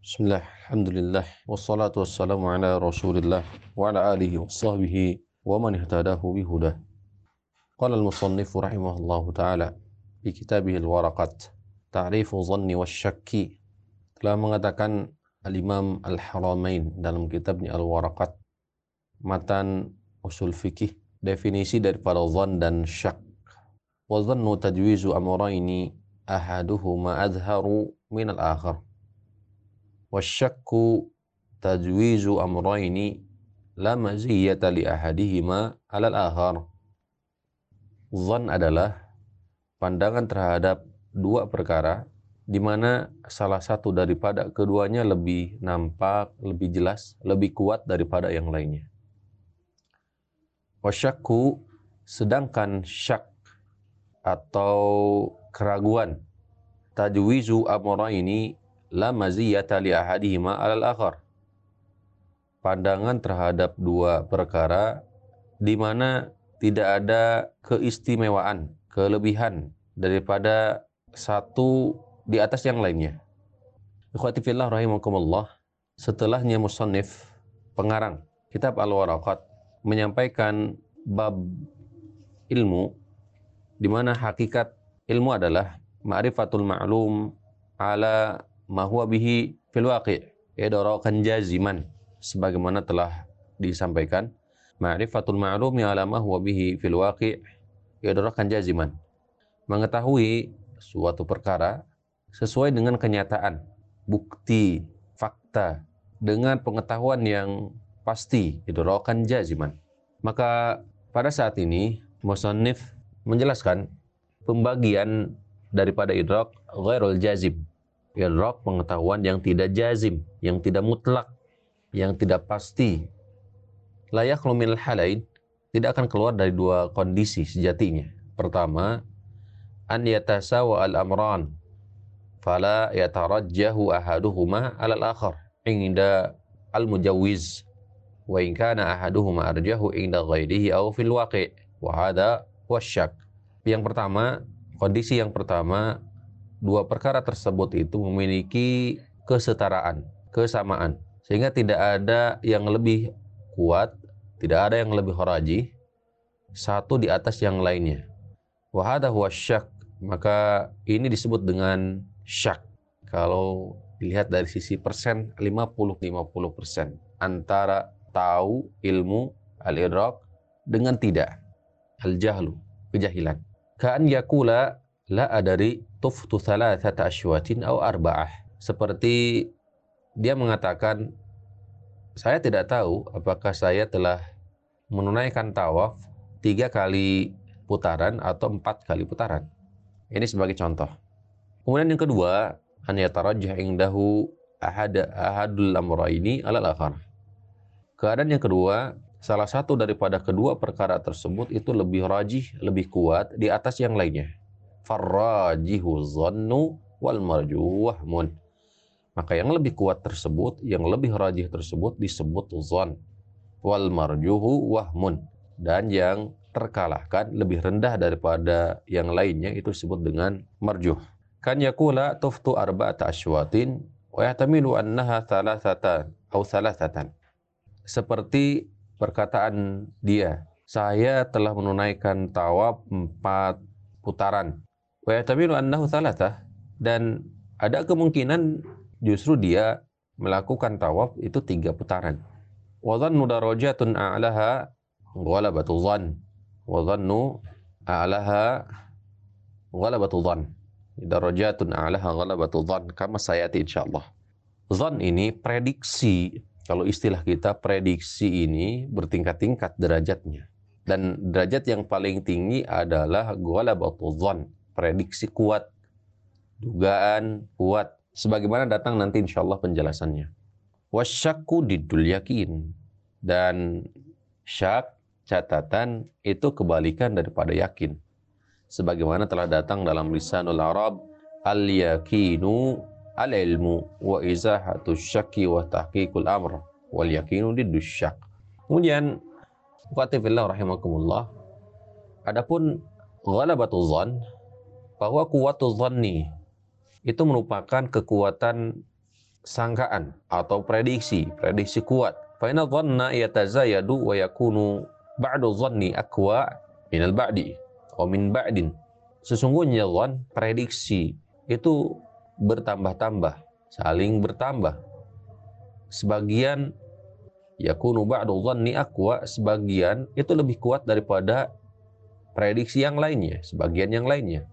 بسم الله الحمد لله والصلاة والسلام على رسول الله وعلى آله وصحبه ومن اهتداه بهداه قال المصنف رحمه الله تعالى في كتابه الورقات تعريف الظن والشك كما كان الإمام الحرمين dalam كتابه الورقات متن أصول فقه در daripada ظن dan شك والظن تجويز أمرين أحدهما أظهر من الآخر wasyakku tajwizu amrayni la maziyata li ahadihima alal akhar. Zan adalah pandangan terhadap dua perkara di mana salah satu daripada keduanya lebih nampak, lebih jelas, lebih kuat daripada yang lainnya. Wasyakku sedangkan syak atau keraguan tajwizu amrayni la maziyata li ahadihima alal akhar. Pandangan terhadap dua perkara di mana tidak ada keistimewaan, kelebihan daripada satu di atas yang lainnya. Ikhwati fillah rahimakumullah, setelahnya musannif pengarang kitab Al-Waraqat menyampaikan bab ilmu di mana hakikat ilmu adalah ma'rifatul ma'lum ala ma huwa bihi fil waqi' idrakan jaziman sebagaimana telah disampaikan. Ma'rifatul ma'lumi ala ma huwa bihi fil waqi' idrakan jaziman. Mengetahui suatu perkara sesuai dengan kenyataan bukti fakta dengan pengetahuan yang pasti idrakan jaziman. Maka pada saat ini musannif menjelaskan pembagian daripada idrak ghairul jazim idrak pengetahuan yang tidak jazim, yang tidak mutlak, yang tidak pasti. Layak lumil halain tidak akan keluar dari dua kondisi sejatinya. Pertama, an yatasawa al-amran fala yatarajjahu ahaduhuma alal akhar inda al-mujawwiz wa in kana ahaduhuma arjahu inda ghairihi aw fil waqi' wa hadha wasyak. Yang pertama, kondisi yang pertama dua perkara tersebut itu memiliki kesetaraan, kesamaan. Sehingga tidak ada yang lebih kuat, tidak ada yang lebih horaji, satu di atas yang lainnya. Wahada huwa syak, maka ini disebut dengan syak. Kalau dilihat dari sisi persen, 50-50 persen. Antara tahu ilmu, al-idrak, dengan tidak. Al-jahlu, kejahilan. Ka'an yakula la adari tuftu thalathata ashwatin au arba'ah. Seperti dia mengatakan, saya tidak tahu apakah saya telah menunaikan tawaf tiga kali putaran atau empat kali putaran. Ini sebagai contoh. Kemudian yang kedua, an yatarajjah indahu ahad ahadul amrayni alal akhar. Keadaan yang kedua, salah satu daripada kedua perkara tersebut itu lebih rajih, lebih kuat di atas yang lainnya farrajihu zannu wal marjuh. Maka yang lebih kuat tersebut, yang lebih rajih tersebut disebut zon. Wal marjuhu wahmun. Dan yang terkalahkan lebih rendah daripada yang lainnya itu disebut dengan marjuh. Kan yakula tuftu arba'ata ashwatin wa yahtamilu annaha thalathatan atau thalathatan. Seperti perkataan dia, saya telah menunaikan tawaf empat putaran wa yatamilu annahu thalatha dan ada kemungkinan justru dia melakukan tawaf itu tiga putaran. Wa dhannu darajatun a'laha ghalabatu dhann. Wa dhannu a'laha ghalabatu dhann. Darajatun a'laha ghalabatu dhann kama sayati insyaallah. Dhann ini prediksi kalau istilah kita prediksi ini bertingkat-tingkat derajatnya. Dan derajat yang paling tinggi adalah ghalabatu dhann prediksi kuat, dugaan kuat, sebagaimana datang nanti insya Allah penjelasannya. Wasyakku didul yakin dan syak catatan itu kebalikan daripada yakin. Sebagaimana telah datang dalam lisanul Arab al-yakinu al-ilmu wa izahatu syakki wa tahqiqul amr wal yakinu didus syak. Kemudian Qatifillah rahimakumullah Adapun ghalabatul zan bahwa kuwatul zanni itu merupakan kekuatan sangkaan atau prediksi, prediksi kuat. Fa inna dhanna yatazayadu wa yakunu ba'du dhanni aqwa minal ba'di wa min ba'din. Sesungguhnya dhan, prediksi itu bertambah-tambah, saling bertambah. Sebagian yakunu ba'du dhanni aqwa, sebagian itu lebih kuat daripada prediksi yang lainnya, sebagian yang lainnya.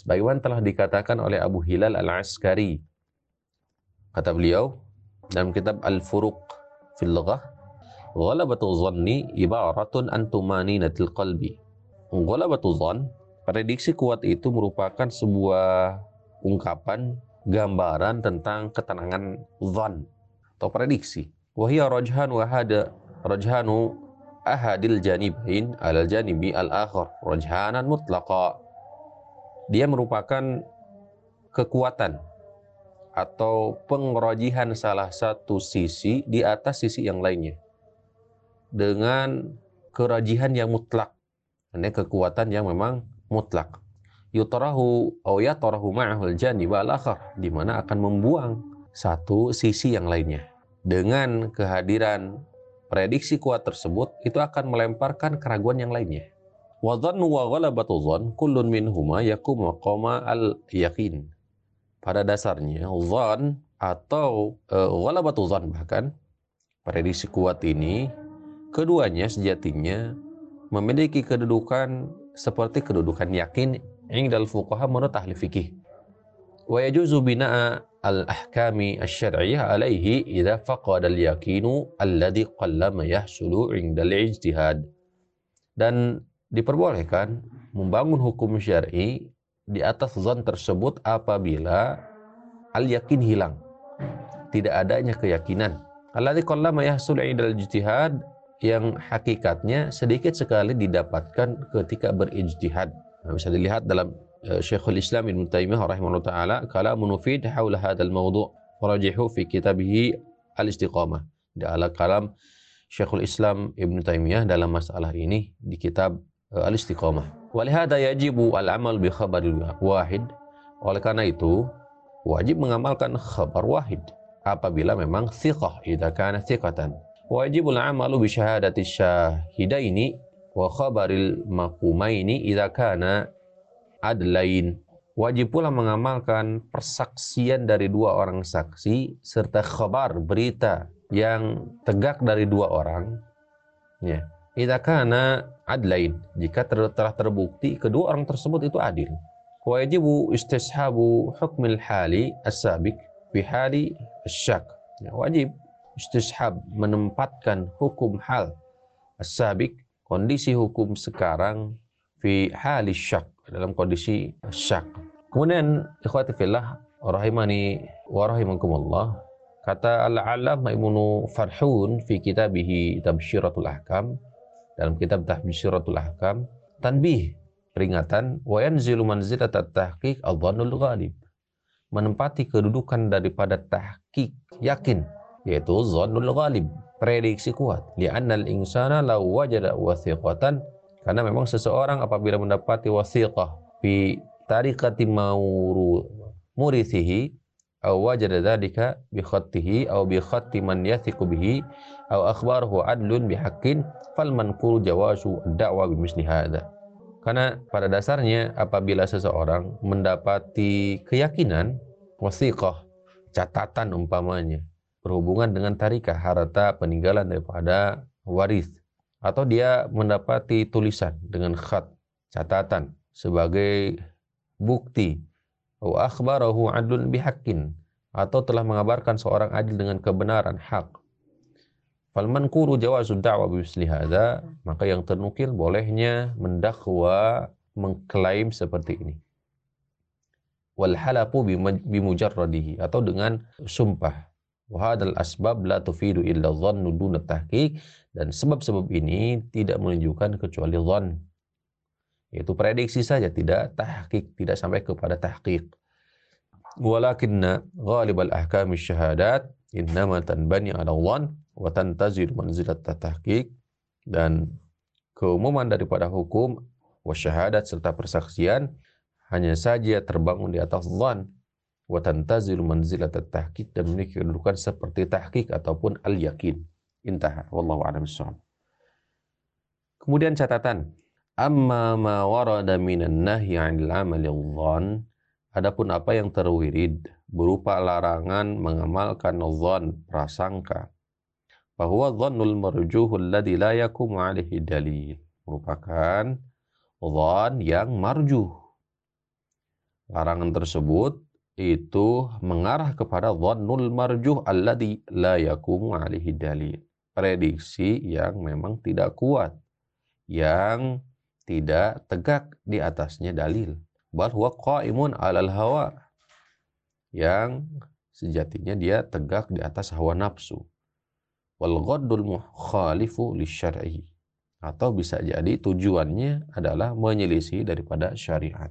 Sebagaimana telah dikatakan oleh Abu Hilal Al-Askari. Kata beliau dalam kitab Al-Furuq fil Lughah, "Ghalabatu dhanni ibaratun an tumaninatil qalbi." Ghalabatu dhann, prediksi kuat itu merupakan sebuah ungkapan gambaran tentang ketenangan dhann atau prediksi. Wahia rajhan wa hada rajhanu ahadil janibain alal janibi al-akhar rajhanan mutlaqa. Dia merupakan kekuatan atau pengrojihan salah satu sisi di atas sisi yang lainnya. Dengan kerajihan yang mutlak. Ini kekuatan yang memang mutlak. Yutarahu aw yatarahu ma'ahul janib al-akhar di mana akan membuang satu sisi yang lainnya. Dengan kehadiran prediksi kuat tersebut itu akan melemparkan keraguan yang lainnya wa dhannu wa ghalabatu dhann kullun minhuma yakum maqama al-yaqin pada dasarnya zon atau uh, zon bahkan prediksi kuat ini keduanya sejatinya memiliki kedudukan seperti kedudukan yakin indal fuqaha menurut ahli fikih. Wa yajuzu bina'a al-ahkami asy-syar'iyyah alaihi idza faqada al-yaqinu alladhi qallama yahsulu indal ijtihad. Dan diperbolehkan membangun hukum syar'i di atas zon tersebut apabila al-yakin hilang. Tidak adanya keyakinan. Alladzi qallama yahsul 'indal ijtihad yang hakikatnya sedikit sekali didapatkan ketika berijtihad. Nah, bisa dilihat dalam uh, Syekhul Islam Ibnu Taimiyah rahimahullah taala kala munufid haula hadzal mawdu' rajihu fi kitabih al-istiqamah. Di ala kalam Syekhul Islam Ibnu Taimiyah dalam masalah ini di kitab al-istiqamah. Walihada yajibu al-amal bi khabaril wahid. Oleh karena itu, wajib mengamalkan khabar wahid apabila memang thiqah idza kana thiqatan. Wajibul amalu bi syahadati syahidaini wa khabaril maqumaini idza kana adlain. Wajib pula mengamalkan persaksian dari dua orang saksi serta khabar berita yang tegak dari dua orang. Ya Idza kana adlain, jika ter telah terbukti kedua orang tersebut itu adil. Wajibu istishabu hukmil hali as-sabiq fi hali syak. Ya, wajib istishab menempatkan hukum hal as-sabiq, kondisi hukum sekarang fi hali syak, dalam kondisi syak. Kemudian ikhwati fillah rahimani wa rahimakumullah kata al-alam Ibnu Farhun fi kitabihi Tabsyiratul Ahkam dalam kitab Tahbisiratul Ahkam tanbih peringatan wa yanzilu manzilat at-tahqiq adh-dhannul ghalib. Menempati kedudukan daripada tahqiq yakin yaitu dhannul ghalib prediksi kuat. Li'anna al-insana law wajada wathiqatan karena memang seseorang apabila mendapati wasiqah fi tariqati mauru murithihi aw wajada dzalika bi khattihi aw bi khatti man yathiqu bihi aw akhbaruhu adlun bi haqqin fal bimisli hadza. Karena pada dasarnya apabila seseorang mendapati keyakinan wasiqah, catatan umpamanya berhubungan dengan tarikah harta peninggalan daripada waris atau dia mendapati tulisan dengan khat catatan sebagai bukti atau akhbarahu adlun bihaqqin atau telah mengabarkan seorang adil dengan kebenaran hak Falman kuru jawazu da'wa bimisli hadza, maka yang ternukil bolehnya mendakwa mengklaim seperti ini. Wal halafu bimujarradihi atau dengan sumpah. Wa hadzal asbab la tufidu illa dhannu duna tahqiq dan sebab-sebab ini tidak menunjukkan kecuali dhann. Yaitu prediksi saja tidak tahqiq, tidak sampai kepada tahqiq. Walakinna ghalibal ahkam syahadat innama tanbani ala dhann wa tantazir manzilat tahqiq dan keumuman daripada hukum wasyahadat serta persaksian hanya saja terbangun di atas dhan wa tantazilu manzilat tahqiq dan memiliki kedudukan seperti tahqiq ataupun al-yakin. Intaha. Wallahu a'lam. Kemudian catatan, amma ma warada minan nahyi 'anil 'amali dhann, adapun apa yang terwirid berupa larangan mengamalkan dhann prasangka bahwa dhannul marjuhul ladzi la yakumu 'alaihi dalil merupakan dhann yang marjuh. Larangan tersebut itu mengarah kepada dhannul marjuh alladhi la yakumu alihi dalil. Prediksi yang memang tidak kuat, yang tidak tegak di atasnya dalil. Bal huwa qaimun alal hawa. Yang sejatinya dia tegak di atas hawa nafsu. Wal ghaddul mukhalifu lisyar'i. Atau bisa jadi tujuannya adalah menyelisih daripada syariat.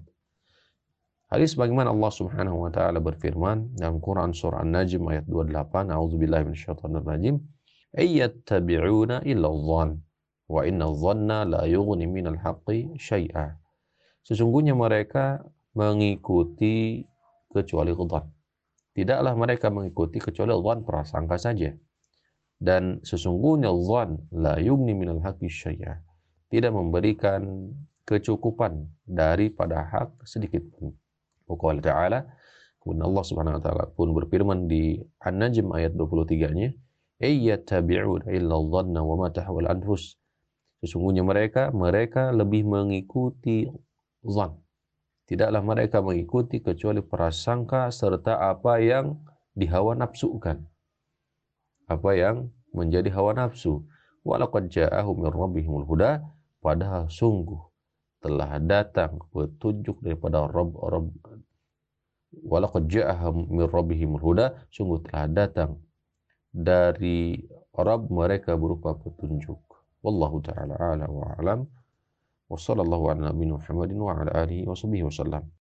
Hadis bagaimana Allah Subhanahu wa taala berfirman dalam Quran surah An-Najm ayat 28, A'udzubillahi minasyaitonir rajim, "Ayyattabi'una illa dhann wa inna dhanna la yughni minal haqqi syai'a." Sesungguhnya mereka mengikuti kecuali dhann. Tidaklah mereka mengikuti kecuali dhann prasangka saja. Dan sesungguhnya dhann la yughni minal haqqi syai'a. Tidak memberikan kecukupan daripada hak sedikit pun. Waqala ta'ala Kemudian Allah Subhanahu wa taala pun berfirman di An-Najm ayat 23-nya, "Ayyattabi'una illa dhanna wa ma tahwal anfus." Sesungguhnya mereka mereka lebih mengikuti zan. Tidaklah mereka mengikuti kecuali prasangka serta apa yang dihawa nafsukan. Apa yang menjadi hawa nafsu. Walaqad ja'ahum min rabbihimul huda, padahal sungguh telah datang petunjuk daripada Rabb Rabb walaqad ja'ahum min rabbihim huda sungguh telah datang dari Rabb mereka berupa petunjuk wallahu taala ala wa alam wa sallallahu ala nabiyina Muhammadin wa ala alihi wa sahbihi wasallam